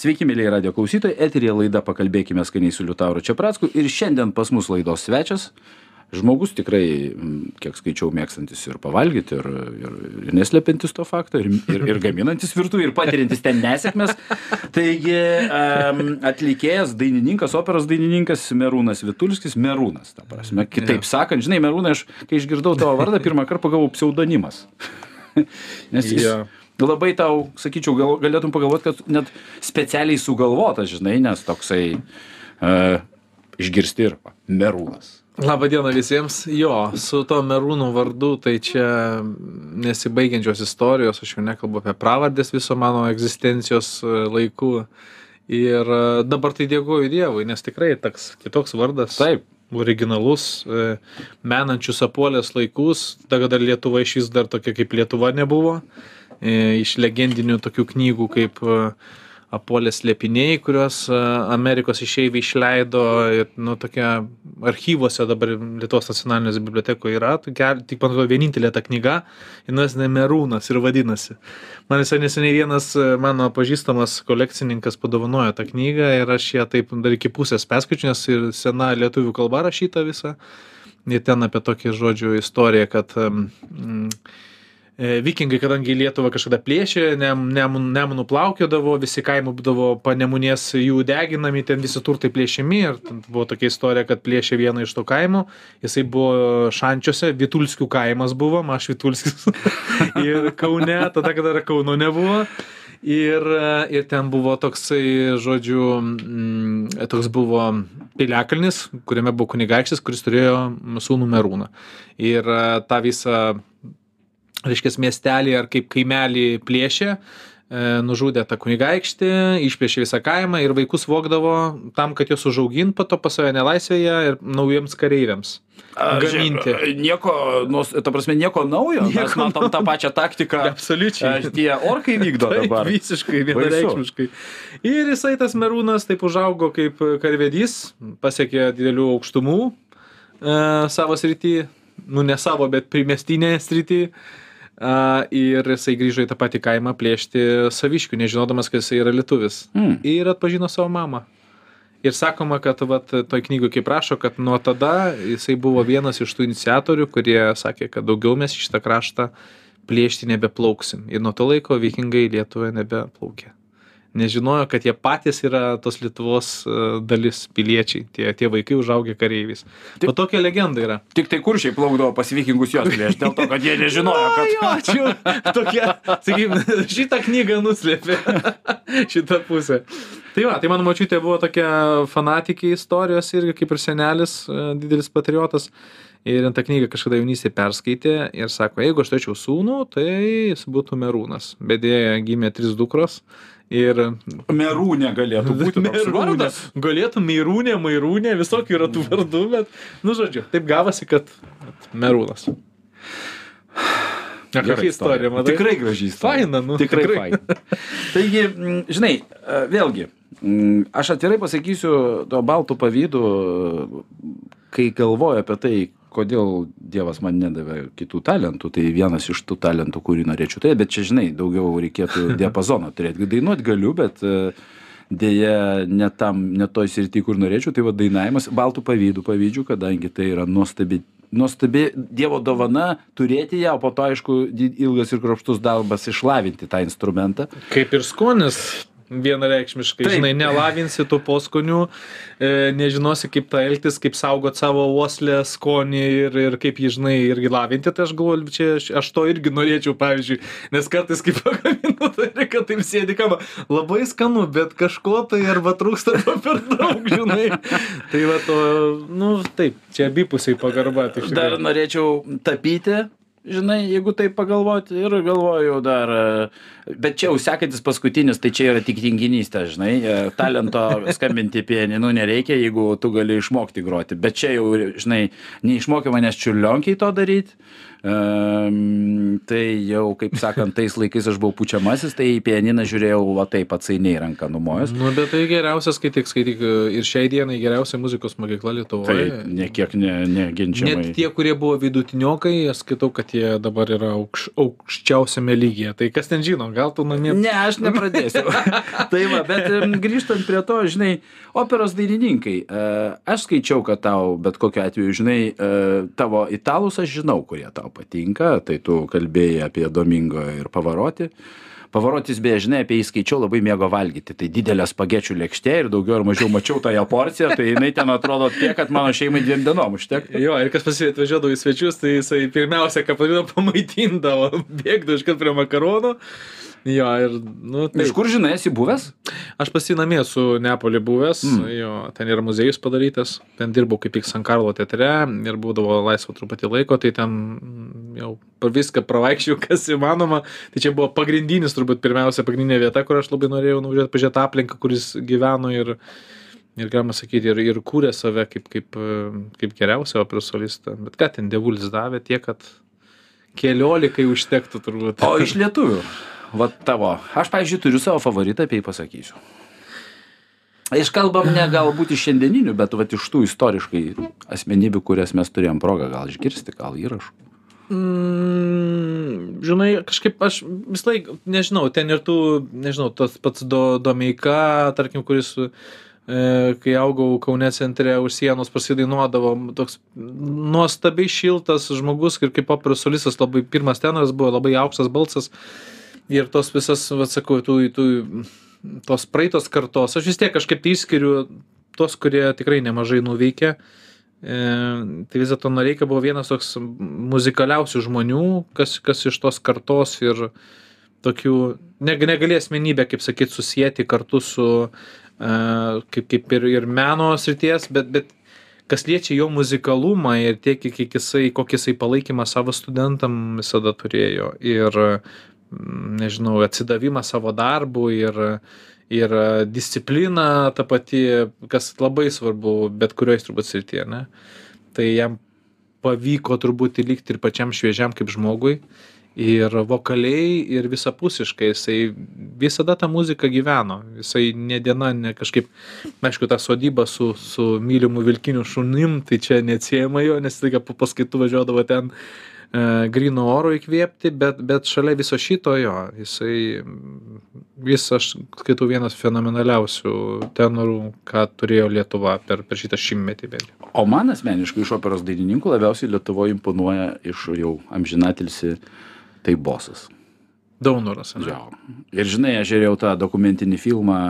Sveiki, mėlyje radio klausytojai, eterija laida Pakalbėkime skaniai su Liutauru Čiapracku ir šiandien pas mus laidos svečias. Žmogus tikrai, kiek skaičiau, mėgstantis ir pavalgyti, ir, ir, ir neslepintis to fakto, ir, ir, ir gaminantis virtuvį, ir patirintis ten nesėkmės. Taigi um, atlikėjas, dainininkas, operos dainininkas Merūnas Vitulskis, Merūnas, ta prasme. Kitaip sakant, žinai, Merūnai, aš kai išgirdau tavo vardą, pirmą kartą pagavau pseudonimas. Nes jis, Jo. Labai tau, sakyčiau, gal, galėtum pagalvoti, kad net specialiai sugalvotas, žinai, nes toksai uh, išgirsti ir merūnas. Labą dieną visiems. Jo, su to merūnų vardu tai čia nesibaigiančios istorijos, aš jau nekalbu apie pravardės viso mano egzistencijos e, laikų. Ir e, dabar tai dėkoju Dievui, nes tikrai toks kitoks vardas. Taip. Originalus, menančius apuolės laikus, tada dar Lietuva iš vis dar tokia kaip Lietuva nebuvo. E, Iš legendinių tokių knygų kaip e, Apuolės slėpiniai, kuriuos e, Amerikos išeiviai išleido ir, nu, tokia archyvuose dabar Lietuvos nacionalinės bibliotekoje yra, tokia, tik man atrodo, vienintelė ta knyga, jinai Merūnas ir vadinasi. Man visai neseniai vienas e, mano pažįstamas kolekcininkas padovanojo tą knygą ir aš ją taip dar iki pusės perskaičiu, nes ir sena lietuvių kalba rašyta visa. Ir ten apie tokį žodžių istoriją, kad mm, E, Vikingai, kadangi Lietuvą kažkada plėšė, nem, nemun, nemunų plaukiodavo, visi kaimų būdavo panemunės jų deginami, ten visi turtai plėšiami ir buvo tokia istorija, kad plėšė vieną iš to kaimų, jisai buvo Šančiuose, Vitulskių kaimas buvo, aš Vitulskis ir Kaune, tada, kada dar Kauno nebuvo. Ir, e, ir ten buvo toksai, žodžiu, mm, toks buvo piliakalnis, kuriame buvo kunigaikštis, kuris turėjo sūnų merūną. Ir e, tą visą reiškia miestelį ar kaip kaimelį plėšė, e, nužudė tą kunigaikštį, išplėšė visą kaimą ir vaikus vokdavo tam, kad juos užaugint po to pas save nelaisvėje ir naujiems kareiviams. Gaminti. Žiūrėk, Nieko, nuos- ta prasme, nieko naujo. Nieko Mes matom tą pačią taktiką. Absoliučiai. e, Tie orkai vykdo Taip, dabar. Visiškai vienareikšmiškai. Ir jisai tas merūnas taip užaugo kaip karvedys, pasiekė didelių aukštumų e, savo srity, nu ne savo, bet primestinėje srity. A, ir jisai grįžo į tą patį kaimą plėšti saviškių, nežinodamas, kad jisai yra lietuvis. Mm. Ir atpažino savo mamą. Ir sakoma, kad vat, toj knygoj kaip rašo, kad nuo tada jisai buvo vienas iš tų iniciatorių, kurie sakė, kad daugiau mes šitą kraštą plėšti nebeplauksim. Ir nuo to laiko vikingai į Lietuvą nebeplaukė. Nes žinojo, kad jie patys yra tos Lietuvos e, dalis piliečiai, tie, tie vaikai užaugę kareiviais. Po tokia legenda yra. Tik tai kuršiai plaukdavo pas vikingus jos plėšti, dėl to, kad jie nežinojo, kad... Jo, čia tokia, sakykime, šitą knygą nuslėpė šitą pusę. Tai va, tai mano mačiutė buvo tokia fanatikė istorijos irgi kaip ir senelis, e, didelis patriotas. Ir tą knygą kažkada jaunystėje perskaitė ir sako, jeigu aš turėčiau sūnų, tai jis būtų merūnas. Bet dėja gimė trys dukros. Ir Merūnė galėtų būti Merūnė. Galėtų Meirūnė, Mairūnė, visokių yra tų vardų, bet, nu, žodžiu, taip gavosi, kad Merūnas. Kokia istorija, matai? Tikrai graži istorija. Faina, nu, Tikrai, tikrai. faina. Taigi, mm, žinai, e, vėlgi, mm, aš atvirai pasakysiu, to baltų pavydų, kai galvoju apie tai, kodėl Dievas man nedavė kitų talentų, tai vienas iš tų talentų, kurį norėčiau turėti, bet čia, žinai, daugiau reikėtų diapazoną turėti. Dainuoti galiu, bet e, dėja ne tam, ne toj srity, kur norėčiau, tai va dainavimas, baltų pavydų pavydžių, kadangi tai yra nuostabi nuostabi dievo dovana turėti ją o po to aišku ilgas ir kruopštus darbas išlavinti tą instrumentą Kaip ir skonis vienareikšmiškai, Taip. žinai, nelavinsi tų poskonių, e, nežinosi kaip tą elgtis, kaip saugot savo uoslę, skonį ir, ir kaip jį, žinai, irgi lavinti, tai aš galvoju, čia aš, aš to irgi norėčiau, pavyzdžiui, nes kartais kaip pagaminu, tai reikia taip sėdi kama, labai skanu, bet kažko tai arba trūksta arba per daug, žinai. Tai va to, nu, taip, čia abipusiai pagarba. Tai dar norėčiau tapyti žinai jeigu taip pagalvoti ir galvoju dar e, bet čia jau sekantis paskutinis tai čia yra tik tinginystė žinai e, talento skambinti pianinu nereikia jeigu tu gali išmokti groti. Bet čia jau žinai neišmokė manęs čiurlionkėj to daryt tai jau, kaip sakant, tais laikais aš buvau pučiamasis, tai į pianiną žiūrėjau, va taip atsainiai ranką numojęs. Nu, bet tai geriausia skaityk, skaityk ir šiai dienai geriausia muzikos mokykla Lietuvoje. Tai niekiek ne, neginčiamai. Net tie, kurie buvo vidutiniokai, aš skaitau, kad jie dabar yra aukš, aukščiausiame lygyje. Tai kas ten žino, gal tu namie. Ne, aš nepradėsiu. tai va, bet grįžtant prie to, žinai, operos dainininkai, e, aš skaičiau, kad tau, bet kokiu atveju, žinai, e, tavo italus aš žinau, kurie tau patinka, tai tu kalbėjai apie Domingo ir Pavaroti. Pavarotis, beje, žinai, apie jį skaičiau, labai mėgo valgyti. Tai didelė spagečių lėkštė ir daugiau ar mažiau mačiau tą jo porciją, tai jinai ten atrodo tiek, kad mano šeimai dviem dienom užtek. Jo, ir kas pas jį atvažiuodavo į svečius, tai jisai pirmiausia, ką padarydavo, pamaitindavo, bėgdavo iškart prie makaronų. Jo, ir, nu, tai Iš kur žinai, esi buvęs? Aš pasinamė su Neapolį buvęs, mm. jo, ten yra muziejus padarytas, ten dirbau kaip tik San Karlo teatre ir būdavo laisvo truputį laiko, tai ten mm, jau viską pravaikščiau, kas įmanoma. Tai čia buvo pagrindinis, turbūt pirmiausia, pagrindinė vieta, kur aš labai norėjau nuvažiuoti, pažiūrėti aplinką, kuris gyveno ir, ir galima sakyti, ir, ir kūrė save kaip, kaip, kaip geriausią operos solistą. Bet ką ten dievulis davė tiek, kad keliolikai užtektų turbūt. O iš lietuvių. Vat tavo. Aš, pavyzdžiui, turiu savo favoritą, apie jį pasakysiu. Iškalbam ne galbūt iš šiandieninių, bet vat iš tų istoriškai asmenybių, kurias mes turėjom progą gal išgirsti, gal įrašų. Mm, žinai, kažkaip aš vis laik, nežinau, ten ir tų, nežinau, tas pats do, Domeika, tarkim, kuris, e, kai augau Kaune centre už sienos pasidainuodavo, toks nuostabiai šiltas žmogus ir kaip operos solistas, labai pirmas tenas buvo, labai aukštas balsas ir tos visas, atsakau, tų, tų, tos praeitos kartos, aš vis tiek kažkaip tai išskiriu tos, kurie tikrai nemažai nuveikė. E, tai vis dėlto Noreika buvo vienas toks muzikaliausių žmonių, kas, kas iš tos kartos ir tokių, ne, negali asmenybę, kaip sakyt, susijęti kartu su e, kaip, kaip ir, ir meno srities, bet, bet kas liečia jo muzikalumą ir tiek, kiek jisai, kokį jisai palaikymą savo studentam visada turėjo. Ir nežinau, atsidavimą savo darbui ir, ir disciplina ta pati, kas labai svarbu bet kurioje turbūt srityje, ne? Tai jam pavyko turbūt likti ir pačiam šviežiam kaip žmogui. Ir vokaliai, ir visapusiškai, jisai visada tą muziką gyveno. Jisai ne diena, ne kažkaip, aišku, ta sodyba su, su mylimu vilkiniu šunim, tai čia neatsiejama jo, nes tik po paskaitų važiuodavo ten e, grino oro įkvėpti, bet, bet šalia viso šito jo, jisai, jis, aš skaitau, vienas fenomenaliausių tenorų, ką turėjo Lietuva per, per šitą šimtmetį bent. O man asmeniškai iš operos dainininkų labiausiai Lietuvoje imponuoja iš jau amžinatilsi tai bosas. Daunoras. Jo. Ir žinai, aš žiūrėjau tą dokumentinį filmą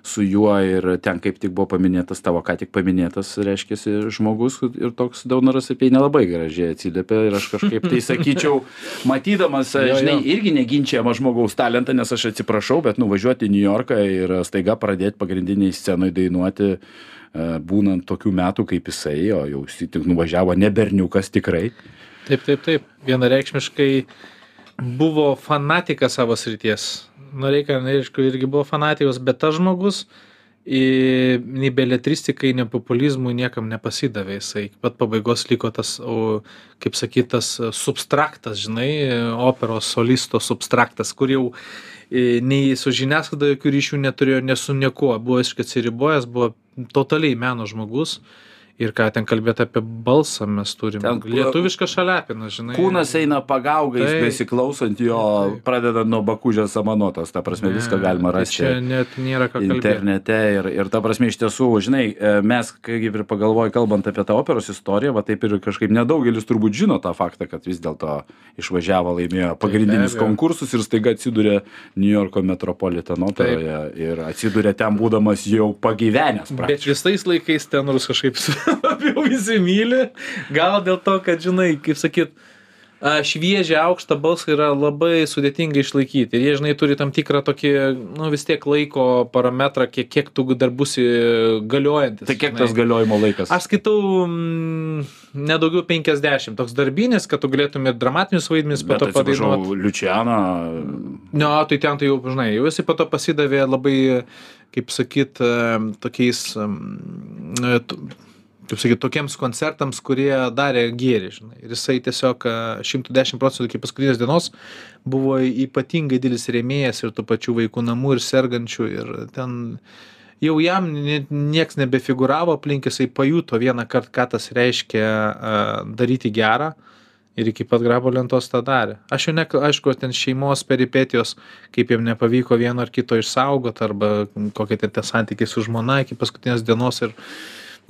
su juo ir ten kaip tik buvo paminėtas tavo ką tik paminėtas, reiškia, žmogus ir toks Daunoras apie jį nelabai gražiai atsiliepė ir aš kažkaip tai sakyčiau, matydamas, Jo, žinai, jo. irgi neginčiamą žmogaus talentą, nes aš atsiprašau, bet nuvažiuoti į New Yorką ir staiga pradėti pagrindiniai scenoje dainuoti, e, būnant tokių metų kaip jisai, o jau jis tik nuvažiavo ne berniukas tikrai. Taip, taip, taip. Vienareikšmiškai buvo fanatikas savo srities. Noreika, aišku, irgi buvo fanatikas, bet tas žmogus į, nei beletristikai, nei populizmui niekam nepasidavė. Jisai iki pat pabaigos liko tas, o, kaip sakytas, substraktas, žinai, operos solisto substraktas, kur jau e, nei su žiniasklaida jokių ryšių neturėjo, ne su niekuo. Buvo visiškai atsiribojęs, buvo totaliai meno žmogus. Ir ką ten kalbėti apie balsą mes turime. Ten- Lietuvišką šalepina, žinai. Kūnas eina pagaugais, Taip. besiklausant jo, Taip. pradedant nuo bakužės samanotos, ta prasme, viską Ne, galima tai rasti. Čia net nėra ką kalbėti. internete ir, ir ta prasme iš tiesų, žinai, e, mes, kaip ir pagalvoju, kalbant apie tą operos istoriją, va taip ir kažkaip nedaugelis turbūt žino tą faktą, kad vis dėlto išvažiavo, laimėjo pagrindinius abejo. konkursus ir staiga atsidūrė New Yorko Metropolitan operoje ir atsidūrė ten būdamas jau pagyvenęs. Bet praktiškai. visais laikais tenorus kažkaip labiau visi myli. Gal dėl to, kad, žinai, kaip sakyt, šviežią aukštą balsą yra labai sudėtinga išlaikyti. Ir jie, žinai, turi tam tikrą tokį, nu vis tiek laiko parametrą, kiek, kiek tu dar būsi galiojantis. Tai kiek žinai. tas galiojimo laikas? Aš skaitau mm, nedaugiau 50, toks darbinis, kad tu galėtum ir dramatinius vaidmenis po Bet to padainuoti. atsiprašau, Liučiana, Ne, tai ten tai jau, žinai, jau jisai po to pasidavė labai, kaip sakyt, em, tokiais em, e, kaip sakyt tokiems koncertams kurie darė gėrį žinai. Ir jisai tiesiog šimtu dešim procentų iki paskutinės dienos buvo ypatingai didelis rėmėjas ir tų pačių vaikų namų ir sergančių. Ir ten jau jam nie nieks nebefigūravo aplink jisai pajuto vienąkart ką tas reiškia daryti gera ir iki pat grabo lentos tą darė. Aš jau nek aišku ten šeimos peripetijos kaip jam nepavyko vieno ar kito išsaugot arba kokie tie santykiai su žmona iki paskutinės dienos ir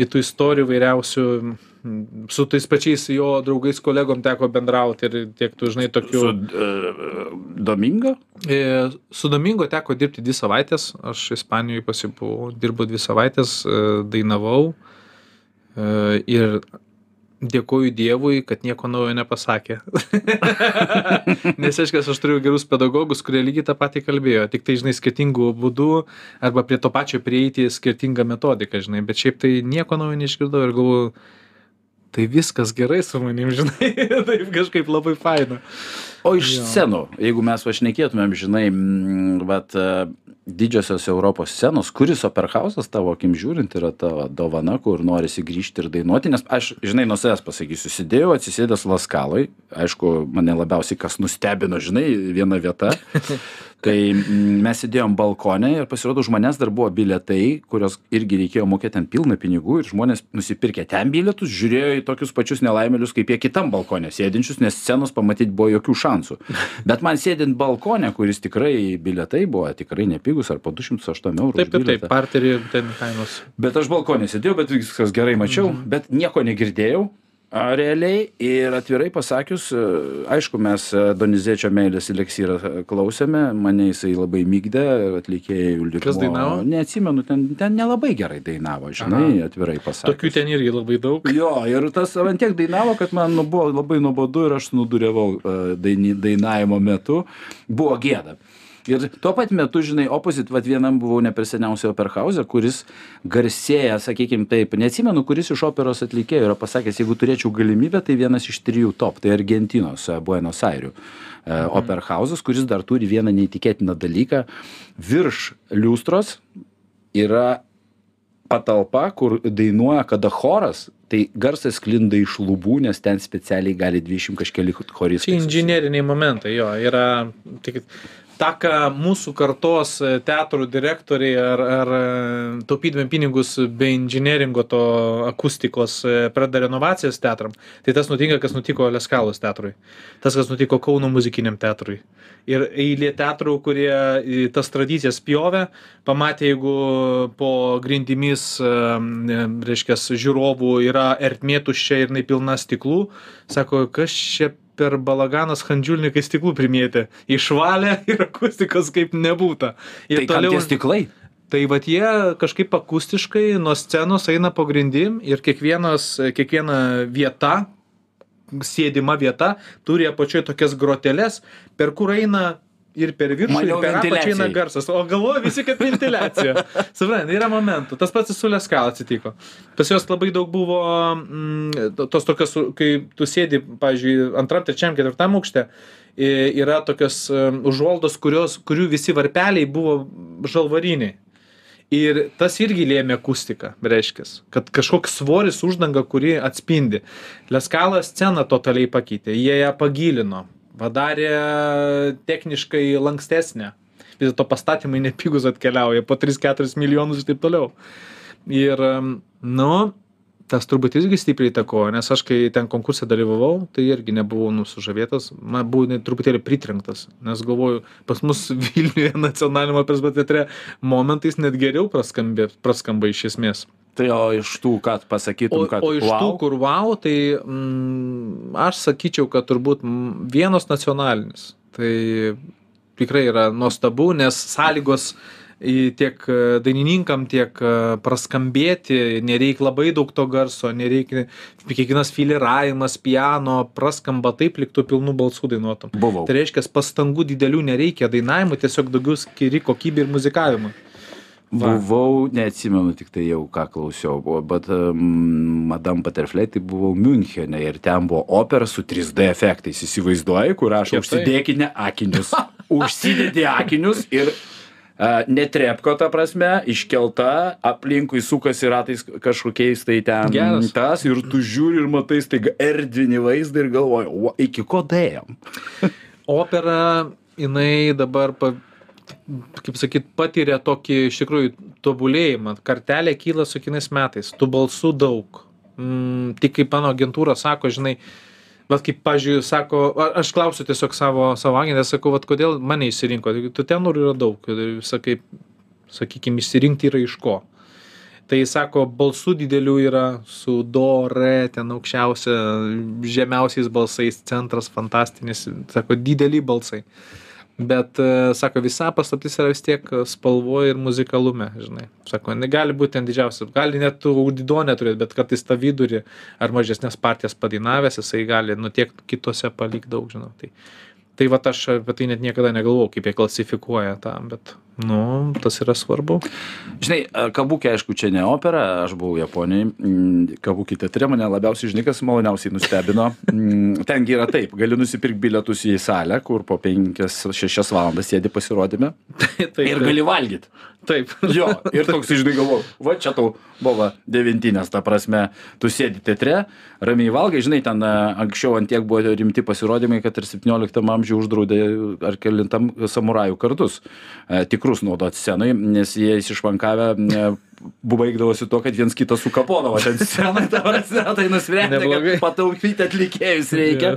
ir tų istorijų įvairiausių su tais pačiais jo draugais kolegom teko bendraut ir tiek tų žinai tokių Su uh, Domingo? E, Su Domingo teko dirbti dvi savaitės, aš Ispanijoje pasibuvau, dirbau dvi savaitės, e, dainavau ir dėkoju Dievui, kad nieko naujo nepasakė. Nes aiškiai, aš turiu gerus pedagogus, kurie lygiai tą patį kalbėjo, tik tai, žinai, skirtingų būdų arba prie to pačio prieiti skirtingą metodiką, žinai, bet šiaip tai nieko naujo neišgirdau ir galvoju, tai viskas gerai su manim, žinai, taip kažkaip labai faina. O iš Jo. scenų, jeigu mes vašnekėtumėm, žinai, vat, e, didžiosios Europos scenos, kuris operhausas tavo akim žiūrint yra tavo dovana, kur norisi grįžti ir dainuoti, nes aš, žinai, nuo savęs pasakysiu, sėdėjau atsisėdęs laskaloj, aišku, mane labiausiai kas nustebino, žinai, viena vieta. Tai mes sėdėjom balkone ir pasirodo, už manęs dar buvo biletai, kurios irgi reikėjo mokėti ten pilną pinigų ir žmonės nusipirkę ten bilietus, žiūrėjo į tokius pačius nelaimėlius kaip jie kitam balkone sėdinčius, nes scenos pamatyti buvo jokių šansų. Bet man sėdint balkone, kuris tikrai biletai buvo tikrai nepigus ar po 208 eurų. Taip, už taip, taip, bilietą. parterį ten kainos. Bet aš balkonė sėdėjau, bet viskas gerai mačiau, mhm. bet nieko negirdėjau. A, realiai ir atvirai pasakius, e, aišku, mes e, Donizėčio meilės eliksyrą e, klausėme, mane jisai labai mygdė, atlikėjai dainavo? Neatsimenu, ten, ten nelabai gerai dainavo, žinai, atvirai pasakius. Tokių ten irgi labai daug. Jo, ir tas man tiek dainavo, kad man nu, buvo labai nuobodu ir aš nudurėvau e, daini, dainavimo metu. Buvo gėda. Ir tuo pat metu, žinai, opozit, vad vienam buvau ne per seniausiai operhauser, kuris garsėja, sakykime taip, neatsimenu, kuris iš operos atlikėjų yra pasakęs, jeigu turėčiau galimybę, tai vienas iš trijų top, tai Argentinos, e, Buenos Airių mhm. operhausas, kuris dar turi vieną neįtikėtiną dalyką. Virš liustros yra patalpa, kur dainuoja kada choras, tai garsas sklinda iš lubų, nes ten specialiai gali 20 kažkeli choristai. Inžinieriniai momentai, jo, yra tik tą, ką mūsų kartos e, teatrų direktoriai ar, ar e, taupydami pinigus be inžinieringo to akustikos e, pradeda renovacijas teatram, tai tas nutinka, kas nutiko Leskalos teatrui, tas, kas nutiko Kauno muzikiniam teatrui. Ir eilė teatrų, kurie tas tradicijas pjovė, pamatė, jeigu po grindimis, reiškia, žiūrovų yra ertmė tuščia ir jinai pilna stiklų, sako, kas čia per balaganas handžiulnikai stiklų primėtė. Išvalė ir akustikos kaip nebūta. Ir Tai toliau stiklai. Tai vat jie kažkaip akustiškai nuo scenos eina po grindim ir kiekvienas, kiekviena vieta, sėdima vieta, turi apačioje tokias groteles, per kur eina ir per viršų, ir per apačią eina garsas. O galvoju visi, kad ventiliacija. Suprantate, yra momentų. Tas pats su Leskal atsitiko. Pas juos labai daug buvo mm, tos tokios, kai tu sėdi, pavyzdžiui, antram, trečiam, ketvirtam aukšte, yra tokios užuoldos, kurios, kurių visi varpeliai buvo žalvariniai. Ir tas irgi lėmė akustiką, reiškia, kad kažkoks svoris uždanga, kuri atspindi. Leskalas sceną totaliai pakeitė, jie ją pagilino, padarė techniškai lankstesnę. Vis dėlto pastatymai nepigus atkeliauja, po 3-4 milijonus ir taip toliau. Ir, nu, tas turbūt irgi stipriai įtakojo, nes aš kai ten konkursą dalyvavau, tai irgi nebuvau nusužavėtas, man net truputėlį pritrenktas, nes galvoju, pas mus Vilniuje nacionalinėme operos teatre momentais net geriau praskambė, praskamba iš esmės. Tai o iš tų, kad O, pasakytum, kad... o iš tų, wow, kur wow, tai mm, aš sakyčiau, kad turbūt mm, vienas nacionalinis. Tai tikrai yra nuostabu, nes sąlygos tiek e, dainininkam, tiek e, praskambėti, nereikia labai daug to garso, nereikia kiekvienas filiravimas, piano, praskamba taip, liktų pilnų balsų dainuotum. Buvau. Tai reiškia, pastangų didelių nereikia dainavimui, tiesiog daugiau skiri kokybė ir muzikavimui. Va. Buvau, neatsimenu tik tai jau, ką klausiau, buvo, bet um, Madame Butterfly tai buvau Münchene ir ten buvo opera su 3D efektais. Įsivaizduoji, kur aš Kietai. užsidėkime akinius. Užsidedi akinius ir a, netrepko ta prasme, iškelta, aplinkui sukasi ratais kažkokiais tai ten Geras. tas ir tu žiūri ir matai staiga erdvinį vaizdą ir galvoji, o iki ko dėjom? opera jinai dabar pa, kaip sakyt, patiria tokį iš tikrųjų tobulėjimą. Kartelė kyla su kinais metais, tų balsų daug. Mm, tik kaip mano agentūra sako, žinai, bet kaip, pažiūrėjau, sako, aš klausiu tiesiog savo, savo agentę, sakau, vat kodėl mane išsirinko, tu tenorų yra daug, sakai, sakykime, išsirinkti yra iš ko. Tai sako, balsų didelių yra su do, re, ten aukščiausia, žemiausiais balsais, centras fantastinis, sako, dideli balsai. Bet, e, sako, visa paslaptis yra vis tiek spalvoje ir muzikalume, žinai. Sako, negali būti ten didžiausias, gali net tų audido neturėti, bet kartais tą vidurį ar mažesnės partijas padainavęs, jisai gali, nu tiek kitose palik daug, žinau. Tai, tai va aš apie tai net niekada negalvojau, kaip jie klasifikuoja tą, bet, nu, tas yra svarbu. Žinai, a, kabukė, aišku, čia ne opera, aš buvau Japonijai, mm, kabukė teatre mane labiausiai, žinai, kas maloniausiai nustebino. Mm, Tengi yra taip, gali nusipirkti bilietus į salę, kur po 5-6 valandas sėdi pasirodymė tai, ir gali valgyti. Taip. Jo, ir toks žinai galvoju, va čia tau buvo devintinės, ta prasme, tu sėdi teatre, ramiai valgai, žinai, ten a, anksčiau antiek buvo rimti pasirodymai, kad ir 17 amžiuje uždraudė ar kelintam samurajų kartus e, tikrus naudoti scenai, nes jie įsišvankavę e, baigdavosi to, kad viens kitą sukapodavo ten scenai, ta prasme, tai nusprendė, kad pataupyti atlikėjus reikia.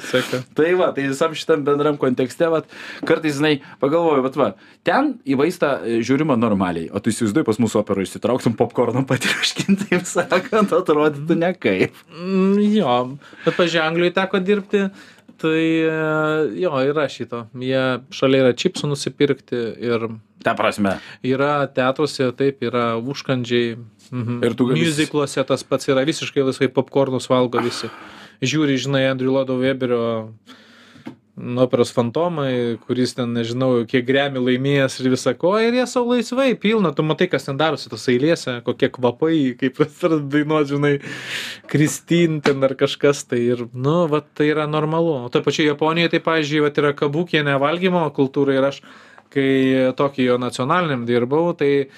Tai va, tai visam šitam bendram kontekste, va, kartais, žinai, pagalvoju, bet va, ten į vaistą e, žiūrima normaliai, o tu įsivaizduoji, pas mūsų operą išsitrauktum popkorną patriuškinti, taip sakant, atrodytų nekaip. Mm, jo, bet pažiūrėjau, Anglijoje teko dirbti, tai e, jo, yra šito. Jie šalia yra čipsų nusipirkti ir Ta prasme. yra teatruose, taip, yra užkandžiai. Mhm. Ir tu gali- Musicluose tas pats yra visiškai laisvai popkornus valgo visi. Žiūri, žinai, Andriu Lodo Weberio nu, operos fantomai, kuris ten, nežinau, kiek gremi laimėjęs ir visą ko, ir jie savo laisvai pilna, tu matai, kas ten darosi tos eilėse, kokie kvapai, kaip pradeda dainuoti, žinai, Kristin ten ar kažkas, tai ir, nu, va, tai yra normalu. O toje pačioje Japonijoje, tai, pavyzdžiui, va, yra kabukė nevalgymo kultūra ir aš, kai Tokijo nacionaliniam dirbau, tai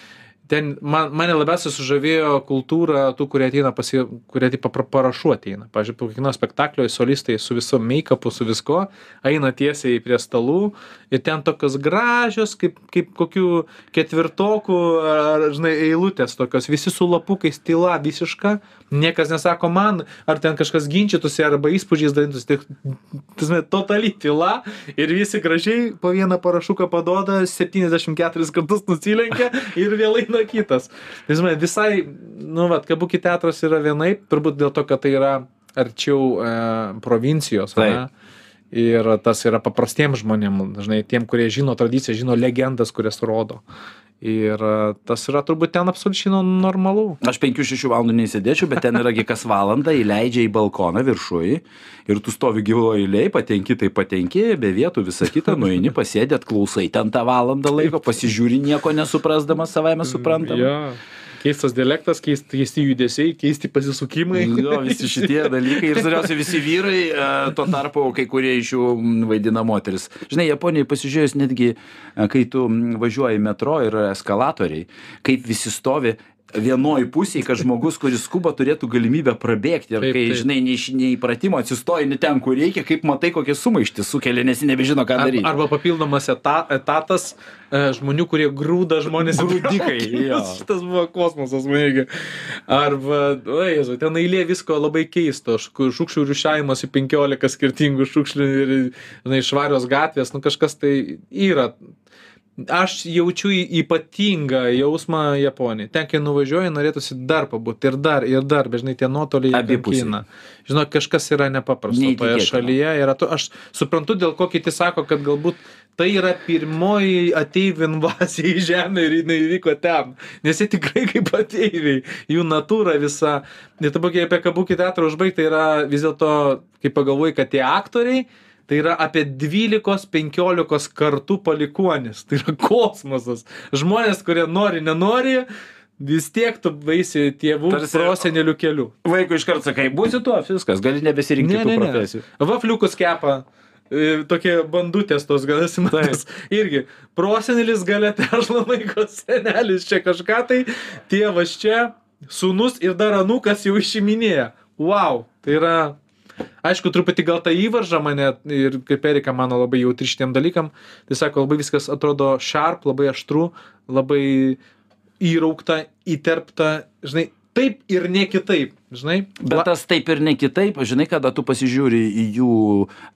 ten man, mane labiausiai sužavėjo kultūra tų, kurie ateina, pasi, kurie taip papra- parašu ateina. Pavyzdžiui, po kiekvieno spektaklio solistai su viso make-upu, su visko, eina tiesiai prie stalų ir ten tokios gražios, kaip, kaip kokių ketvirtokų, ar, žinai, eilutės tokios, visi su lapukais, tyla visiška, niekas nesako man, ar ten kažkas ginčytųsi, arba įspūdžiais dalintųsi, tik, tasme, totali tyla ir visi gražiai po vieną parašuką padoda, 74 kartus nusilenkia ir vėl eina kitas. Tai, žinai, visai, nu, va, kabukį teatras yra vienaip, turbūt dėl to, kad tai yra arčiau e, provincijos. Ir tas yra paprastiems žmonėms, dažnai tiem, kurie žino tradiciją, žino legendas, kurias rodo. Ir e, tas yra turbūt ten absoliučiai normalu. Aš 5-6 valandų neįsėdėčiau, bet ten yragi kas valandą įleidžia į balkoną viršui ir tu stovi gyvo eiliai, patenki, tai patenki, be vietų visą kitą, nueini, pasėdėt, klausai ten tą valandą laiko, pasižiūri nieko nesuprasdamas savaime suprantama. Jo. Keistas dialektas, keist, keisti judesiai, keisti pasisukimai. Jo, visi šitie dalykai ir svarbiausia visi vyrai, e, tuo tarpu kai kurie iš jų vaidina moteris. Žinai, Japonijoje pasižiūrėjus netgi, e, kai tu važiuoji metro ir eskalatoriai, kaip visi stovi vienoj pusėj, kad žmogus, kuris skuba, turėtų galimybę prabėgti. Ir Taip, kai, taip. žinai, ne iš neįpratimo atsistoji ne ten, kur reikia, kaip matai, kokie sumaišti sukelia, nes jie nebežino, ką Ar, daryti. arba papildomas eta, etatas e, žmonių, kurie grūda žmonės. Grūdikai. Šitas buvo kosmosas, man irgi. Arba, o Jėzu, ten eilė visko labai keisto. Š- Šiukšlių rušiavimas į 15 skirtingų šiukšlių ir žinai, švarios gatvės, nu kažkas tai yra. Aš jaučiu ypatingą jausmą Japonijai. Ten, kai nuvažiuoju, norėtųsi dar pabūti ir dar, ir dar, bet žinai, tie nuotoliai Abipusiai. kankina. Žinok, kažkas yra nepaprasto toje šalyje. Yra, tu, aš suprantu, dėl ko kiti sako, kad galbūt tai yra pirmoji ateivių invazija į Žemę ir jinai įvyko ten. Nes jie tikrai kaip ateiviai, jų natūra visa. Ir dabar, kai apie kabukį teatrą užbaigti, tai yra vis dėlto, kai pagalvoji, kad tie aktoriai, tai yra apie 12-15 kartų palikuonis. Tai yra kosmosas. Žmonės, kurie nori, nenori, vis tiek tu baisi tėvų Tarsi- prosenelių keliu. Vaikui iškart sakai, būsi tuo, viskas, gali nebesirinkti Ne, ne, ne. profesijų. Vafliukus kepa. e, tokie bandutės tos gal esi matęs. Irgi, prosenelis gale tešla laiko senelis čia kažką tai, tėvas čia, sūnus ir dar anukas jau išiminėja. Wow, tai yra Aišku, truputį gal ta įvarža mane ir kaip Erika mano labai jautri šitiem dalykam, tai sako, labai viskas atrodo sharp, labai aštru, labai įraukta, įterpta, žinai, taip ir ne kitaip, žinai. Bet tas taip ir ne kitaip, žinai, kada tu pasižiūri į jų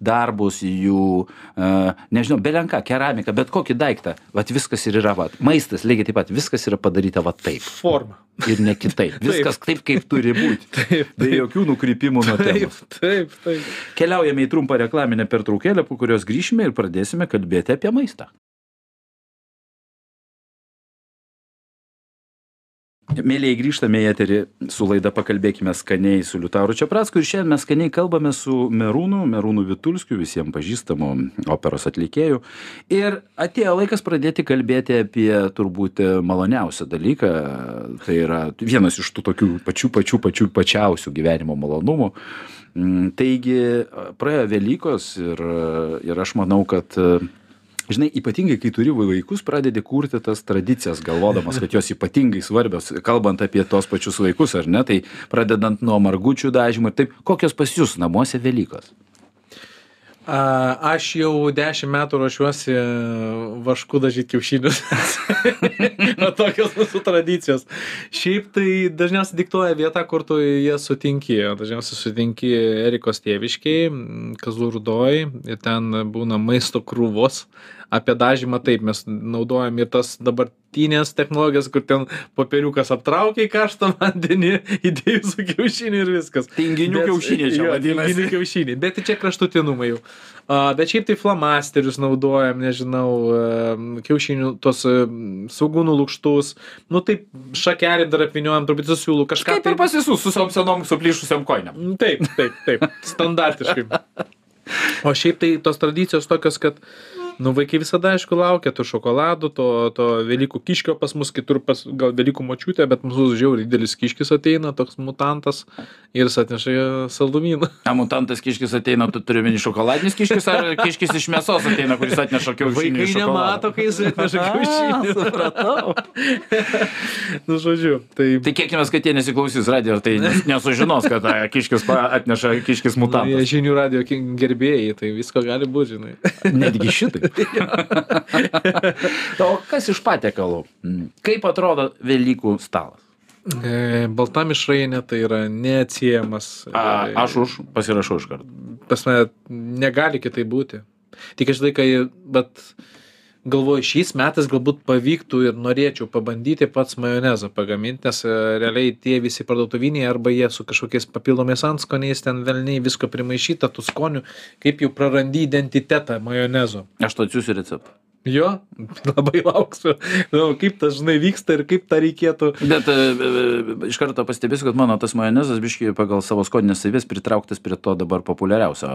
darbus, į jų, uh, nežinau, belenką, keramiką, bet kokį daiktą, vat viskas ir yra, vat, maistas lygiai taip pat, viskas yra padaryta va taip. Forma. Ir ne kitaip. Viskas taip, kaip turi būti. Taip, Be jokių nukrypimų nuo taip, temos. taip, taip. Keliaujame į trumpą reklaminę pertraukėlę, po kurios grįšime ir pradėsime kalbėti apie maistą. Mėlyje grįžtame į eterį su laida Pakalbėkime skaniai su Liutauru Čiapracku ir šiandien mes skaniai kalbame su Merūnu, Merūnu Vitulskiu, visiems pažįstamu operos atlikėju. Ir atėjo laikas pradėti kalbėti apie turbūt maloniausią dalyką. Tai yra vienas iš tų tokių pačių pačių pačių pačiausių gyvenimo malonumų. Mm, Taigi praėjo Velykos ir, ir aš manau, kad žinai ypatingai kai turi vaikus pradedi kurti tas tradicijas galvodamas kad jos ypatingai svarbios kalbant apie tuos pačius vaikus ar ne tai pradedant nuo margučių dažymo ir taip kokios pas jus namuose velykos A, aš jau dešimt metų ruošiuosi vašku dažyti kiaušinius. o tokios mūsų tradicijos. Šiaip tai dažniausiai diktuoja vieta, kur tu jie sutinki. Dažniausiai sutinki Erikos tėviškiai, ir ten būna maisto krūvos. Apie dažymą taip mes naudojam ir tas dabartinės technologijas, kur ten popieriukas aptraukia į karštą vandenį, įdėjus su kiaušiniu ir viskas. Tinginių kiaušiniai čia vadinasi. Tinginių kiaušiniai, bet tai čia kraštutinumai jau. A, bet šiaip tai flamasterius naudojam, nežinau, kiaušinių, tos em, svogūnų lukštus, nu taip šakelį dar apviniojam, turbūt su siūlu kažką. kaip ir pas visus su tom senom suplyšusiam koinėm Mm, Taip, taip, taip, standartiškai. O šiaip tai tos tradicijos tokios, kad, nu, vaikai visada, aišku, laukia tų šokoladų, to, to Velykų kiškio pas mus, kitur pas gal Velykų močiutė, bet mūsų žiauriai didelis kiškis ateina, toks mutantas ir jis atneša saldumyną. A, mutantas kiškis ateina, tu turi minį šokoladinis kiškis ar kiškis iš mėsos ateina, kuris atneša kiaušinį. Vaikai nemato, kai jis atneša kiaušinį. Supratau. nu, žodžiu, tai... Tikėkime, kad jie nesiklausys radio, tai nes- nesužinos, kad a, kiškis atneša kiškis Nu, Jie mutantas. žinių radio ki- gerbėjai, tai visko gali būti, žinai. Netgi šitai. o kas iš patiekalų? Mm. Kaip atrodo Velykų stalas? E, balta mišrainė tai yra neatsiejamas. A, aš už, pasirašau iš karto. Pasme, negali kitai būti. Tik aš laikai, bet galvoju, šiais metais galbūt pavyktų ir norėčiau pabandyti pats majonezą pagaminti, nes e, realiai tie visi parduotuviniai arba jie su kažkokiais papildomais anskoniais, ten velniai visko primaišyta, tų skonių, kaip jau prarandi identitetą majonezo. Aš to atsiųsiu receptą. Jo, labai lauksiu. Nu, kaip tas, žinai, vyksta ir kaip tą reikėtų. Bet e, e, iš karto pastebėsiu, kad mano tas majonezas, biškai pagal savo skoninės savės, pritrauktas prie to dabar populiariausio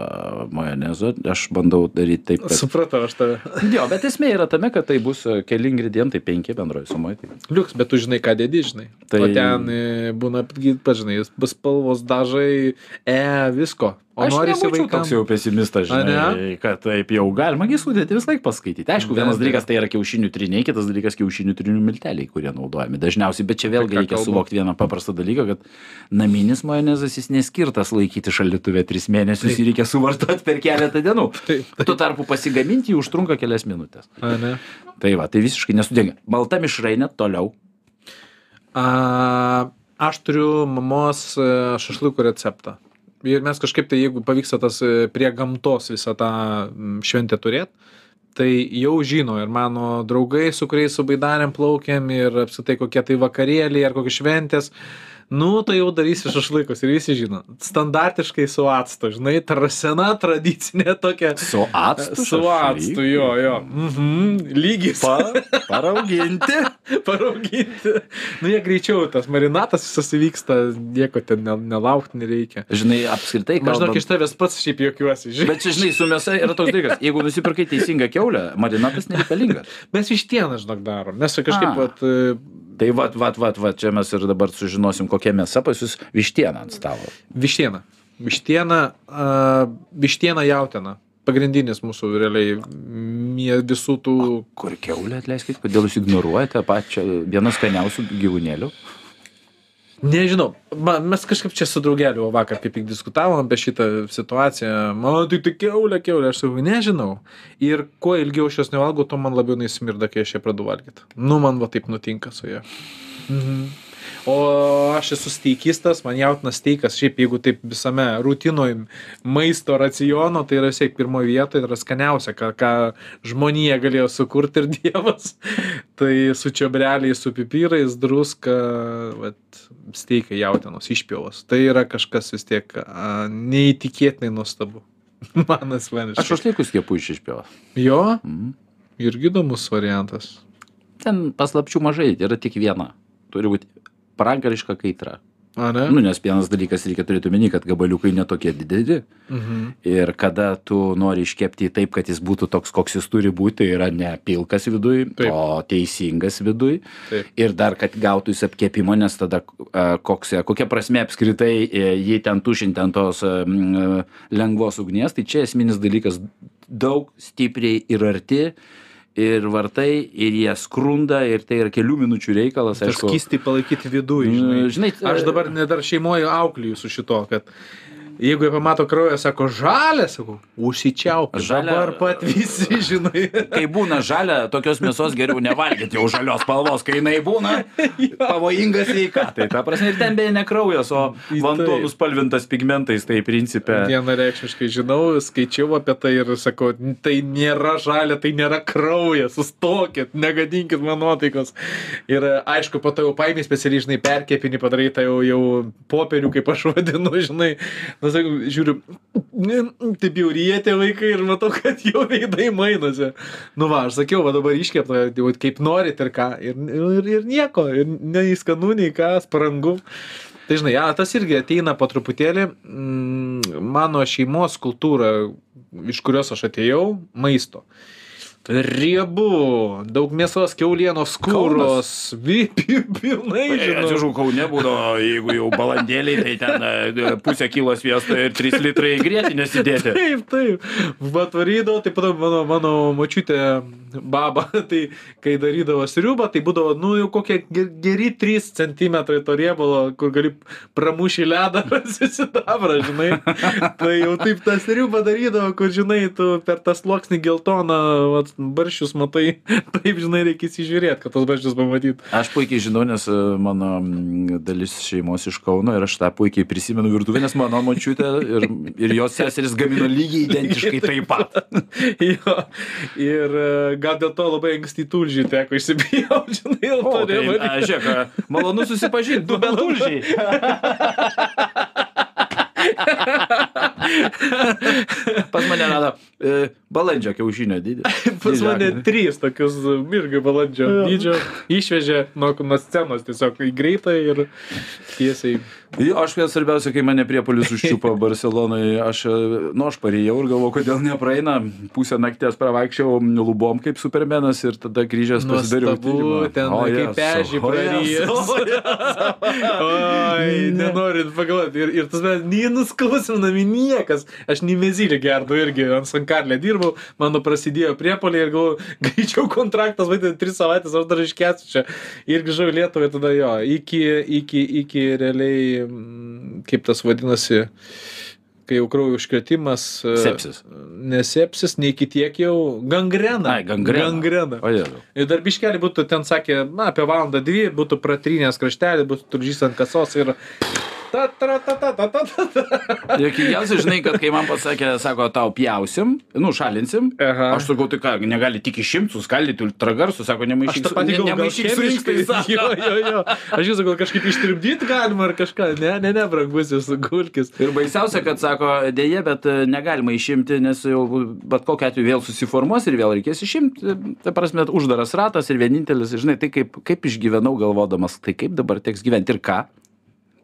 majonezo. Aš bandau daryti taip, kad... Supratau, aš tave. Jo, bet esmė yra tame, kad tai bus e, keli ingredientai, penki bendroji sumoje. Tai... Liuks, bet tu žinai, ką dedi, žinai. Tai... O ten e, būna, pažinai, bus spalvos dažai, e, visko. O Aš norisi vaikams. toks jau pesimistas, žinai, kad taip jau galima gi sudėti vis laik paskaityti. Aišku, vienas dalykas tai yra kiaušinių triniai, kitas dalykas kiaušinių trinių milteliai, kurie naudojami dažniausiai, bet čia vėlgi reikia suvokti vieną paprastą dalyką, kad naminis majonezas jis neskirtas laikyti šaldytuvė tris mėnesius Taip. ir reikia suvartoti per keletą dienų. Tuo tarpu pasigaminti jį užtrunka kelias minutės. A, ne? Tai va, tai visiškai nesudėnga. Balta mišrainė toliau. A, aš turiu mamos e, šašlykų receptą. Ir mes kažkaip tai, jeigu pavyksta tas e, prie gamtos visą tą šventę turėti, tai jau žino ir mano draugai, su kuriais su baidarėm plaukiam ir apsitai kokie tai vakarėliai ar kokios šventės. Nu, tai jau darysi šašlykus ir visi žino. Standartiškai su actu, žinai, trasena tradicinė tokia. Su actu. Su actu, jo, jo. Mhm, lygis. Pa, parauginti. Parauginti. Nu, jie greičiau, tas marinatas visas įvyksta, nieko ten ne, nelaukti nereikia. Žinai, apskritai, Maždaug kalbant- iš tavęs pats šiaip juokiuosi, žinai. Bet čia, žinai, su mėsa yra toks dalykas. Jeigu nusipirkai teisingą keulę, marinatas nereikalingas. Mes iš tieną, žinok, darom. Nes kažkaip, A. vat, e, Tai vat, vat, vat, vat, čia mes ir dabar sužinosim, kokia mėsa pas jūs vištiena ant stalo. vištiena. Vištiena, uh, vištiena jautiena. pagrindinis mūsų realiai mie- visų tų Kur keulė, atleiskit, kodėl jūs ignoruojate pačią vieną skaniausių gyvūnėlių? Nežinau, ma, mes kažkaip čia su draugeliu vakar kaip tik diskutavom apie šitą situaciją. Man tai tai keulė, keulė, aš sakau, nežinau. Ir kuo ilgiau aš jos nevalgau, tuo man labiau neįsimirda, kai aš ją pradedu valgyti. Nu, man va taip nutinka su ja. Mhm. O aš esu steikistas, man jautinas steikas, šiaip jeigu taip visame rutinoj maisto raciono, tai yra vis pirmoje vietoje, tai yra skaniausia, ką, ką žmonija galėjo sukurti ir Dievas. tai su čiobreliais, su pipyrais, druska, vat, steikai jautinos išpjovas. Tai yra kažkas vis tiek a, neįtikėtinai nuostabu. Man asmeniškai. Aš užlieku skiepų iš išpjovą. Jo, Mhm. irgi įdomus variantas. Ten paslapčių mažai, yra tik viena. Turi būti pragariška kaitra. A, ne? Nu, nes vienas dalykas reikia turėti omeny, kad gabaliukai netokie dideli. Mhm. Ir kada tu nori iškepti taip, kad jis būtų toks, koks jis turi būti, tai yra ne pilkas viduj, Taip. o teisingas viduj. Taip. Ir dar, kad gautų jis apkepimo, nes tada a, koks, kokia prasme apskritai e, jį ten tušinti ant tos lengvos ugnies, tai čia esminis dalykas daug stipriai ir arti. Ir vartai, ir jie skrunda, ir tai yra kelių minučių reikalas. Tas skystį palaikyti viduje, žinai. Žinai, Aš dabar net dar šeimoje aukliju su šito, kad jeigu jie pamato kraują, sako, žalė, sakau, užsičiauk. Žalia- Dabar pat visi, žinai. Kai būna žalia, tokios mėsos geriau nevalgyti jau žalios spalvos, kai jinai būna pavojinga sveikatai. Ta prasme, ir ten beje ne kraujas, o vanduo taip. nuspalvintas pigmentais, tai principė. Vienareikšmiškai žinau, skaičiau apie tai ir sakau, tai nėra žalia, tai nėra kraujas, sustokit, negadinkit man nuotaikos. Ir aišku, po to jau paėmė specialiai, žinai, perkepinį padarytą jau, jau popierių, kaip aš vadinu, žinai. Na, sakau, žiūriu, "Ne, taip jau rietė vaikai ir matau, kad jau veidai mainosi. Nu va, aš sakiau, va dabar iškepta, jau kaip norit ir ką. Ir, ir, ir nieko, ir nei skanu, nei ką, sprangu. Tai žinai, ja, tas irgi ateina po truputėlį. Mm, mano šeimos kultūra, iš kurios aš atėjau, maisto. Riebu, daug mėsos, keulienos, skūros, vi- pi- pilnai, žinau. Atsižau, kau nebūdavo, jeigu jau balandėliai, tai ten e, pusę kilo sviesto ir 3 litrai grėtinės įdėti. Taip, taip. Vat varydavo, taip pat mano, mano močiutė baba, tai kai darydavo sriubą, tai būdavo, nu jau kokie ge- geri 3 cm to riebalo, kur gali pramušį ledą, susidabrą, žinai. Tai jau taip tą sriubą darydavo, kur, žinai, tu per tą sluoksnį geltoną vat, barščius matai, taip, žinai, reikia įsižiūrėti, kad tos barščius pamatyt. Aš puikiai žinau, nes e, mano dalis šeimos iš Kauno ir aš tą puikiai prisimenu virtuvę, nes mano močiutė ir, ir jos seseris gamino lygiai identiškai taip pat. jo. Ir e, gal dėl to labai anksti tulžį teko įsibijau, žinai, dėl to tai, a, žiūrėk, malonu susipažinti, du betulžiai. Pas mane rado e, balandžio kiaušinio dydį. Pas mane trys tokius irgi balandžio dydžio išvežė nuo, nuo scenos tiesiog į greitą ir tiesiai. Jo, aš vėl svarbiausia, kai mane priepolis užčiupo Barcelonai, aš, e, nu, aš parijau ir galvoju, kodėl nepraeina. Pusę nakties pravaikščiau lubom kaip supermenas ir tada grįžęs pasidariau. Nuostabu, ten kaip ežį prarijęs. Oi, nenorint pagalvoti. Ir, ir tas man nei nuskausminami niekas. Aš nei mezylį gerdu irgi ant sankarlę dirbau, mano prasidėjo priepoliai ir galvoju, greičiau kontraktas, vaidai, tris savaitės, aš dar iškėsiu čia. Ir grįžau į Lietuvą ir tada jo, iki, iki, iki realiai, kaip tas vadinasi, kai jau kraujo užkretimas. e, Sepsis. Ne sepsis, nei iki tiek jau gangrena. Ai, gangrena. Gangrena. O jėzau. Ir dar biškelį būtų ten sakė, na, apie valandą dvi, būtų pratrynęs kraštelį, būtų tulžys ant kasos ir... Ta, ta, ta, ta, ta, ta, ta, ta. Jokingiausia, žinai, kad kai man pasakė, sako, tau pjausim, nu, šalinsim. Aha. Aš sakau, tai ką, negali tik išimti, suskaldyti ultragarsų, sako, Aš nemaišyk tą su- patį galvoju, gal nemaišyk su inkstais. Jo, jo, jo. Aš jūsų gal kažkaip ištirpdyti galima ar kažką. Ne, ne, ne, brangusis gulkis. Ir baisiausia, kad sako, dėje, bet e, negalima išimti, nes jau bet kokiu atveju vėl susiformuos ir vėl reikės išimti. Tai prasme, uždaras ratas ir vienintelis, žinai, tai kaip, kaip išgyvenau galvodamas, tai kaip dabar teks gyventi ir ką.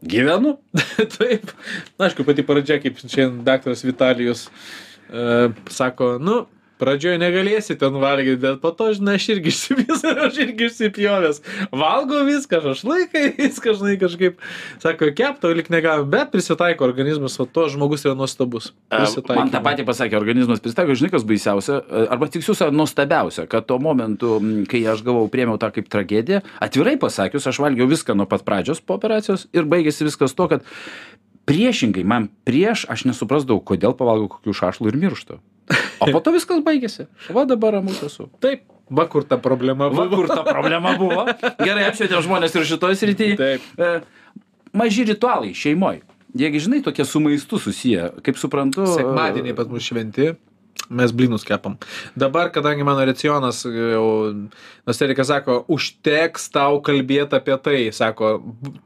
Gyvenu. Taip. Na, aišku, pati pradžia, kaip šiandien daktaras Vitalijus uh, sako, nu, pradžioj negalėsi ten valgyti, bet po to, žinai, aš irgi išsipjęs, aš irgi išsipjovęs. Valgo viską, šašlaikai, viską, žinai, kažkaip, sako, kepto lik negalim, bet prisitaiko organizmas, o to žmogus yra nuostabus. Prisitaiko. Man tą patį pasakė, organizmas prisitaiko, žinai, kas baisiausia, arba tiksliau, nuostabiausia, kad tuo momentu, kai aš gavau, priemiau tą kaip tragediją, atvirai pasakius, aš valgiau viską nuo pat pradžios po operacijos ir baigėsi viskas to, kad priešingai, man prieš aš nesuprasdavau, kodėl pavalgau kokių šašlų ir mirštu. O po to viskas baigėsi. Va dabar ramus esu. Taip. Va kur ta problema buvo. Va kur ta problema buvo. Gerai apšvietėm žmonės ir šitoje srityje. Taip. E, maži ritualai šeimoje. Jiegi, žinai, tokie su maistu susiję. Kaip suprantu. Sekmadieniai pas mus šventi mes blynus kepam. Dabar, kadangi mano racionas, jau, Nosterika sako, užteks tau kalbėti apie tai, sako,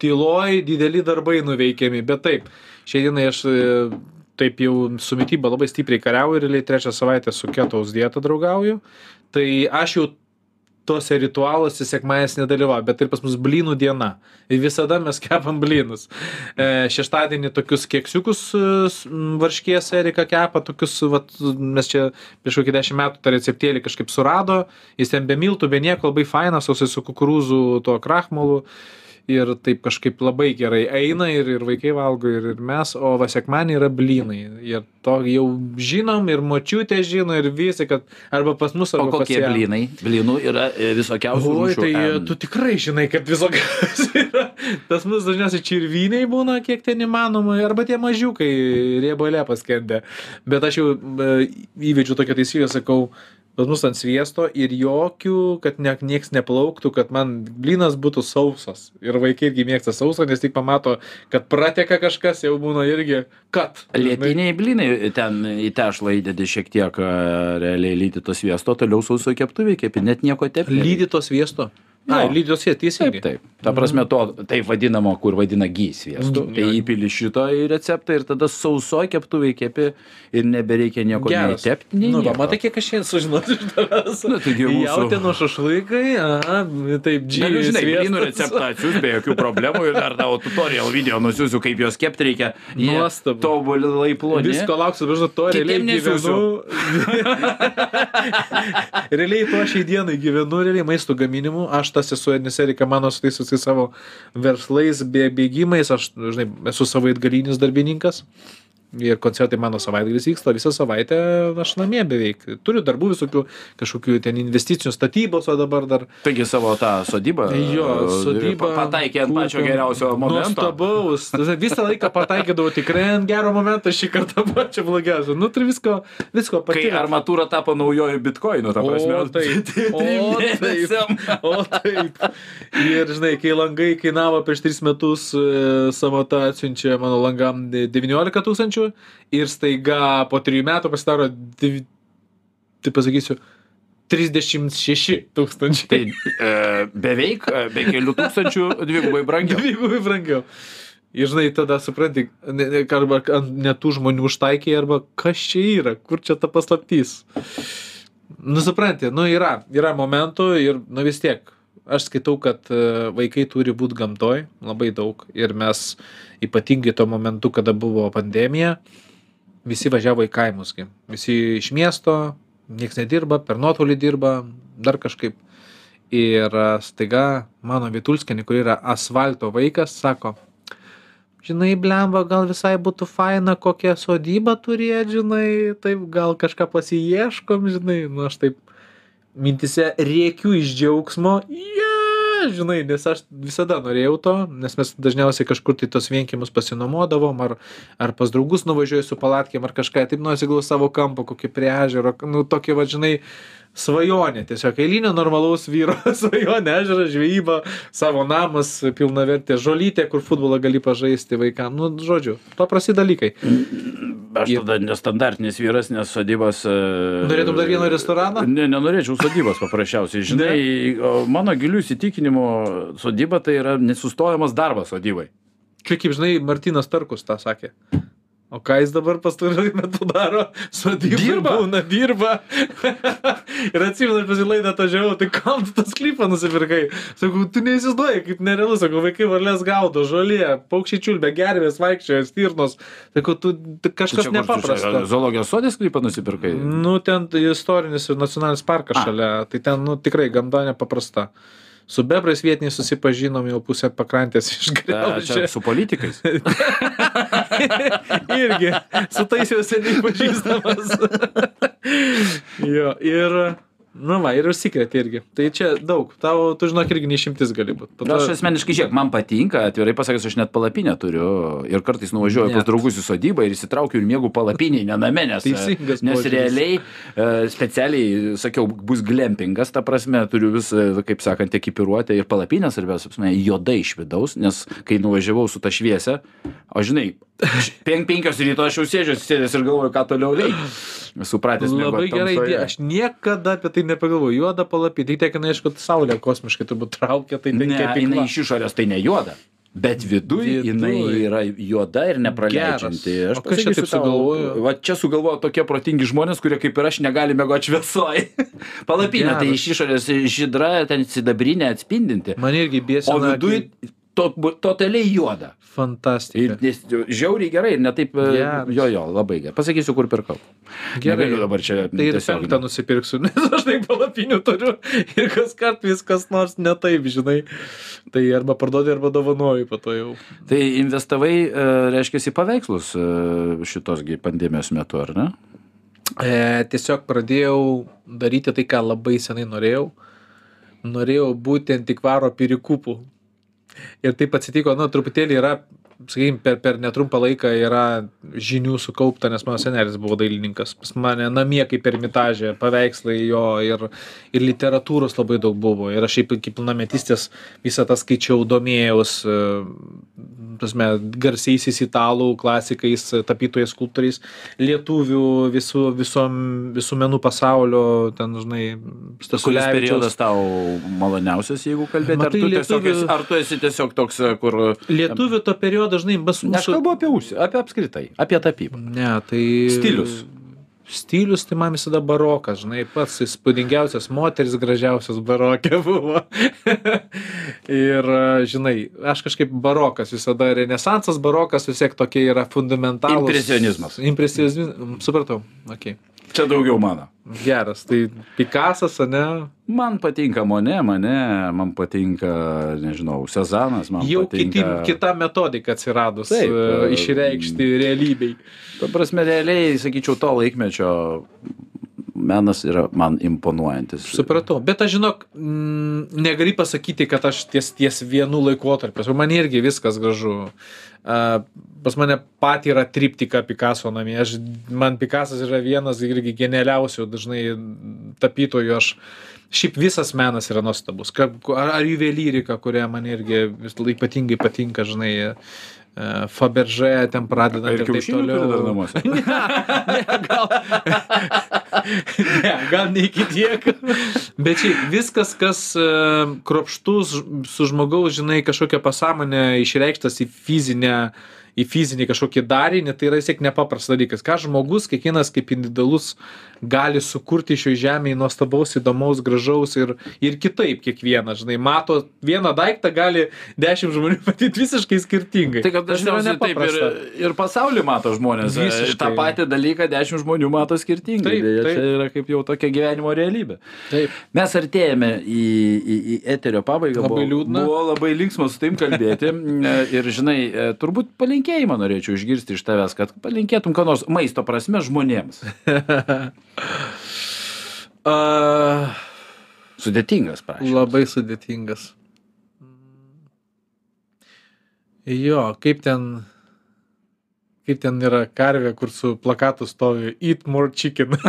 tyloj dideli darbai nuveikiami, bet taip, šiandienai aš e, taip jau su mytyba labai stipriai kariauju ir realiai trečią savaitę su ketaus dieta draugauju, tai aš jau tuose ritualuose sekmadienis nedalyvauja, bet ir pas mus blynų diena. Ir visada mes kepam blynus. E, šeštadienį tokius keksiukus e, varškės Erika kepa, tokius, vat, mes čia prieš kokį dešimt metų tą receptėlį kažkaip surado, jis ten be miltų, be nieko, labai fainas, o su kukurūzų tuo krahmalu ir taip kažkaip labai gerai eina ir, ir vaikai valgo ir, ir mes, o va sekmanį yra blynai. Ir to jau žinom ir močiutė žino ir visi, kad arba pas mus arba o kokie pas ją. blynai? Blynų yra e, visokiausių. Oi, tai Em, tu tikrai žinai, kad visokiausių yra. Tas mūsų dažniausiai čirviniai būna, kiek ten įmanoma, arba tie mažiukai riebalė paskendė. Bet aš jau e, įvedžiu tokią taisyklę, sakau, pas mus ant sviesto ir jokių, kad ne, nieks neplauktų, kad man blynas būtų sausas. Ir vaikai irgi mėgsta sausą, nes tik pamato, kad prateka kažkas, jau būna irgi, kad. Lietiniai blynai ten į tešlą įdedi šiek tiek e, realiai lydyto sviesto, toliau sauso keptuvė, kaip net nieko tep. Lydyto sviesto. Jo. A, lydytos sviesto, teisingai. Taip, taip. Ta prasme, to taip vadinamo, kur vadina gys sviestu. Mhm. Tai įpili šito į receptą ir tada sausoj keptuvai kepi ir nebereikia nieko nei Geras. tepti, nei Nu, va, matai, kiek aš šiandien sužinosiu iš tavęs. Nu, taigi mūsų- Jautino šašlykai, aha, taip, Galiu, džiai. žinai, blynų receptą atsiųs be jokių problemų ir dar tavo tutorial video nusiųsiu, kaip juos kepti reikia. Nuostabu. Tobulai ploni. Visko lauksiu, žinau, to realiai gyvenu. realiai to šiai dienai gyvenu, realiai maisto gaminimu. Aš tas esu, nes Erika mano su tais visais savo verslais, bė- bėgimais, aš, žinai, esu savaitgalinis darbininkas. Ir koncertai mano savaitgalis vyksta visą savaitę, aš namie beveik. Turiu darbų visokių, kažkokių ten investicinių statybos, o dabar dar Taigi savo tą sodybą. Jo, e, sodyba. pa- Pataikė ant pačio geriausio momento. Nuostabaus. Visą laiką pataikydavau tikrai ant gero momento, šį kartą pačią blogiausią. Nu, tai visko, visko Kai patyrė. armatūra tapo naujoju bitkoinu, ta prasme. O taip, o taip, o taip. Ir žinai, kai langai kainavo prieš 3 metus, e, samota atsiunčia mano langam 19 tūkstančių ir staiga po 3 metų pasidaro, div- tai pasakysiu, 36 tūkstančiai. Tai e, beveik, e, be kelių tūkstančių dvigubai brangiau. Dvigubai brangiau. Ir žinai, tada supranti, arba netų žmonių užtaikiai, arba kas čia yra, kur čia ta paslaptys. Nu, supranti, nu yra, yra momentų ir, nu vis tiek, aš skaitau, kad e, vaikai turi būti gamtoj labai daug ir mes ypatingai tuo momentu, kada buvo pandemija, visi važiavo į kaimus, gi. visi iš miesto, niekas nedirba, per nuotolį dirba, dar kažkaip. Ir e, staiga mano Vitulskinė, kur yra asfalto vaikas, sako, žinai, blemba, gal visai būtų faina kokią sodybą turėti, žinai, taip gal kažką pasiieškom, žinai, nu aš taip mintise rėkiu iš džiaugsmo, yeah! žinai, nes aš visada norėjau to, nes mes dažniausiai kažkur tai tos vienkimus pasinuomodavom, ar, ar pas draugus nuvažiuoju su palatkėm, ar kažką, taip nuosiglau savo kampą, kokį prie ežero, nu tokie, va, žinai, svajonė, tiesiog eilinio normalaus vyro svajonė, ežeras, žvejyba, savo namas, pilna vertė, žolytė, kur futbolą gali pažaisti vaikams, nu, žodžiu, paprasti dalykai. Aš tada nestandartinis vyras, nes sodybos. e, Norėtum dar vieno restorano? Ne, nenorėčiau sodybos paprasčiausiai. Žinai, mano gilių įsitikinimų sodyba tai yra nesustojamas darbas sodybai. Čia kaip žinai, Martinas Tarkus tą sakė. O ką jis dabar pastaruoju metu daro? Sodybą Dirba. būna, dirba. ir atsimenu, aš pasilaidą atvažiavau, tai kam tu tą sklypą nusipirkai? Sakau, tu neįsivaizduoji, kaip nerealu, sakau, vaikai varlės gaudo, žolė, paukščiai čiulbė, gervės, vaikščioja, stirnos. Sakau, tu kažkas nepaprasto. Zoologijos sodės sklypą nusipirkai. Nu, ten istorinis ir nacionalinis parkas A. šalia, tai ten, nu, tikrai gamta nepaprasta. Su bebrais vietiniais susipažinom, jau pusę pakrantės išgraužė. Čia su politikais. Irgi, su tais jau seniai pažįstamas. jo, ir, nu va, ir užsikrėtė irgi. Tai čia daug, tau, tu žinok, irgi neišimtis gali būti. Na, aš asmeniškai žiūrėk, man patinka, atvirai pasakęs, aš net palapinę turiu ir kartais nuvažiuoju Net. pas draugus į sodybą ir įsitraukiu ir mėgų palapiniai, ne name, nes, nes požiūris. realiai, e, specialiai, sakiau, bus glempingas, ta prasme, turiu vis, e, kaip sakant, ekipiruotę ir palapinę, svarbiausia, juodai iš vidaus, nes kai nuvažiavau su ta šviesa, o žinai, penk, penkios ryto aš jau sėdžiu, sėdęs ir galvoju, ką toliau veikti. Supratęs, Labai gerai, tamsoje. aš niekada apie tai nepagalvoju. Juoda palapį, tai tiek, na, aišku, saulė kosmiškai turbūt traukia, tai Ne, jinai iš išorės tai ne juoda. Bet viduje Viduj. jinai yra juoda ir nepraleidžianti. Geras. Aš O pasakysiu taip tau, sugalvojo? Va čia sugalvojo tokie protingi žmonės, kurie kaip ir aš negali mėgoti šviesoje. Palapinė, tai iš išorės žydra, ten sidabrinė atspindinti. Man irgi O bėsina. viduje to, totaliai juoda. Ir Fantastika. nes, žiauriai gerai ir netaip. e, Geras. Jo, jo, labai gerai. Pasakysiu, kur pirkau. Gerai. Negaliu dabar čia. Tai ir penktą nusipirksiu, nes aš tai palapinių turiu ir kas kart viskas nors ne taip, žinai. Tai arba parduodi, arba dovanoju po to jau. Tai investavai, e, reiškia, į paveikslus e, šitos gi pandemijos metu, ar ne? E, tiesiog pradėjau daryti tai, ką labai senai norėjau. Norėjau būti antikvaro pirikupų. Ir taip atsitiko, nu, truputėlį yra, sakykime, per, per netrumpą laiką yra žinių sukaupta, nes mano senelis buvo dailininkas. Pas mane namie kaip ermitažė, paveikslai jo ir, ir literatūros labai daug buvo. Ir aš šiaip kaip pilnametystės visą tą skaičiau, domėjaus, e, prasme, garsiaisiais italų klasikais, tapytojais, skulptoriais, lietuvių, visų, visom, visų menų pasaulio, ten, žinai, Kuris Stasulevičiaus. periodas tau maloniausias, jeigu kalbėti, ar, tu tiesiog esi, ar tu esi tiesiog toks, e, kur... Lietuvių to periodo, žinai, bas Ne, aš kalbu apie užsienį, apie apskritai, apie tapybą. Ne, tai. Stilius. Stilius tai man visada barokas, žinai, pats įspūdingiausias moteris gražiausias barokė buvo. ir, e, žinai, aš kažkaip barokas visada, renesansas barokas vis tiek tokie yra fundamentalūs. Impresionizmas. Impresionizmas, supratau, okei. Okay. Čia daugiau mano. Geras, tai Pikasas, ne? Man patinka Mone, mane, man patinka, nežinau, Sezanas, man Jau patinka. kita metodika atsiradus Taip, e, e, išreikšti realybei. Ta prasme, realiai, sakyčiau, to laikmečio menas yra man imponuojantis. Supratau, bet aš žinok, mm, negali pasakyti, kad aš ties, ties vienu laikotarpiu. Man irgi viskas gražu. Uh, pas mane patį yra triptika Picasso namie. Aš, man Picasso yra vienas irgi genialiausių dažnai tapytojų. Aš, šiaip visas menas yra nuostabus. Ar, ar juvelyrika, kuria man irgi ypatingai patinka, žinai, uh, Faberže ten pradedant Ir ir taip turi dar toliau. namuose. ne, gal, ne, gal ne iki tiek. Bet šiaip viskas, kas e, kropštus su žmogaus, žinai, kažkokia pasąmonė išreikštas į fizinę į fizinį kažkokį darinį, tai yra vis tiek nepaprastas dalykas. Ką žmogus, kiekvienas kaip individualus, gali sukurti šioje žemėje nuostabaus, įdomaus, gražaus ir, ir kitaip kiekvienas, žinai, mato vieną daiktą, gali dešimt žmonių matyti visiškai skirtingai. Tai kad dažniausiai taip ir, ir pasaulį mato žmonės. Visiškai. Visiškai. Ta patį dalyką dešimt žmonių mato skirtingai. Taip, Deja, taip. Čia yra kaip jau tokia gyvenimo realybė. Taip. Mes artėjame į, į, į eterio pabaigą. Labai buvo, liūdna. Buvo labai linksma su taim kalbėti. E, ir žinai, e, turbūt palinkėjimą norėčiau išgirsti iš tavęs, kad palinkėtum ką nors maisto prasme žmonėms. Uh, Sudėtingas, prašau. Labai sudėtingas. Jo, kaip ten, kaip ten yra karvė, kur su plakatu stovi Eat more chicken.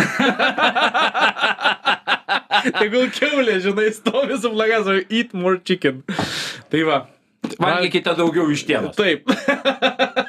Tegul keulė, žinai, stovi su plakatu Eat more chicken. Tai va, Valgykite daugiau ištienos. Taip.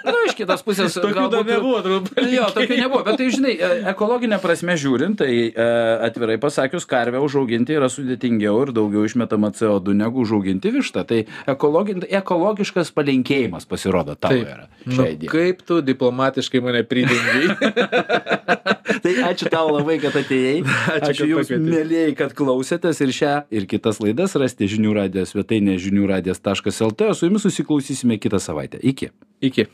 Nu, iš kitos pusės. Tokių dar nebuvo, turbūt. Jo, tokių nebuvo, bet tai žinai, e, ekologinė prasme žiūrint, tai e, atvirai pasakius, karvę užauginti yra sudėtingiau ir daugiau išmetama CO2 negu užauginti vištą. Tai ekologin, ekologiškas palinkėjimas pasirodo tavo Taip. yra. Nu, šiai dienai. kaip tu diplomatiškai mane pridengiai. Tai ačiū tau labai, kad atėjai. Ačiū, Ačiū kad Jums, mėlyjei, kad klausėtės ir šią ir kitas laidas rasite žinių radijos svetainė žinių radijas.lt. O su Jumis susiklausysime kitą savaitę. Iki. Iki.